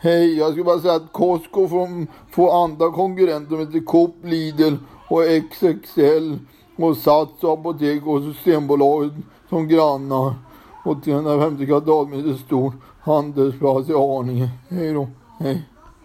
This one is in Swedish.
Hej, jag skulle bara säga att Costco får får andra konkurrenter som heter Coop, Lidl och XXL och Sats och Apotek och Systembolaget som grannar. Och 350 kvadratmeter stor handelsplats i Arninge. Hej då. Hej.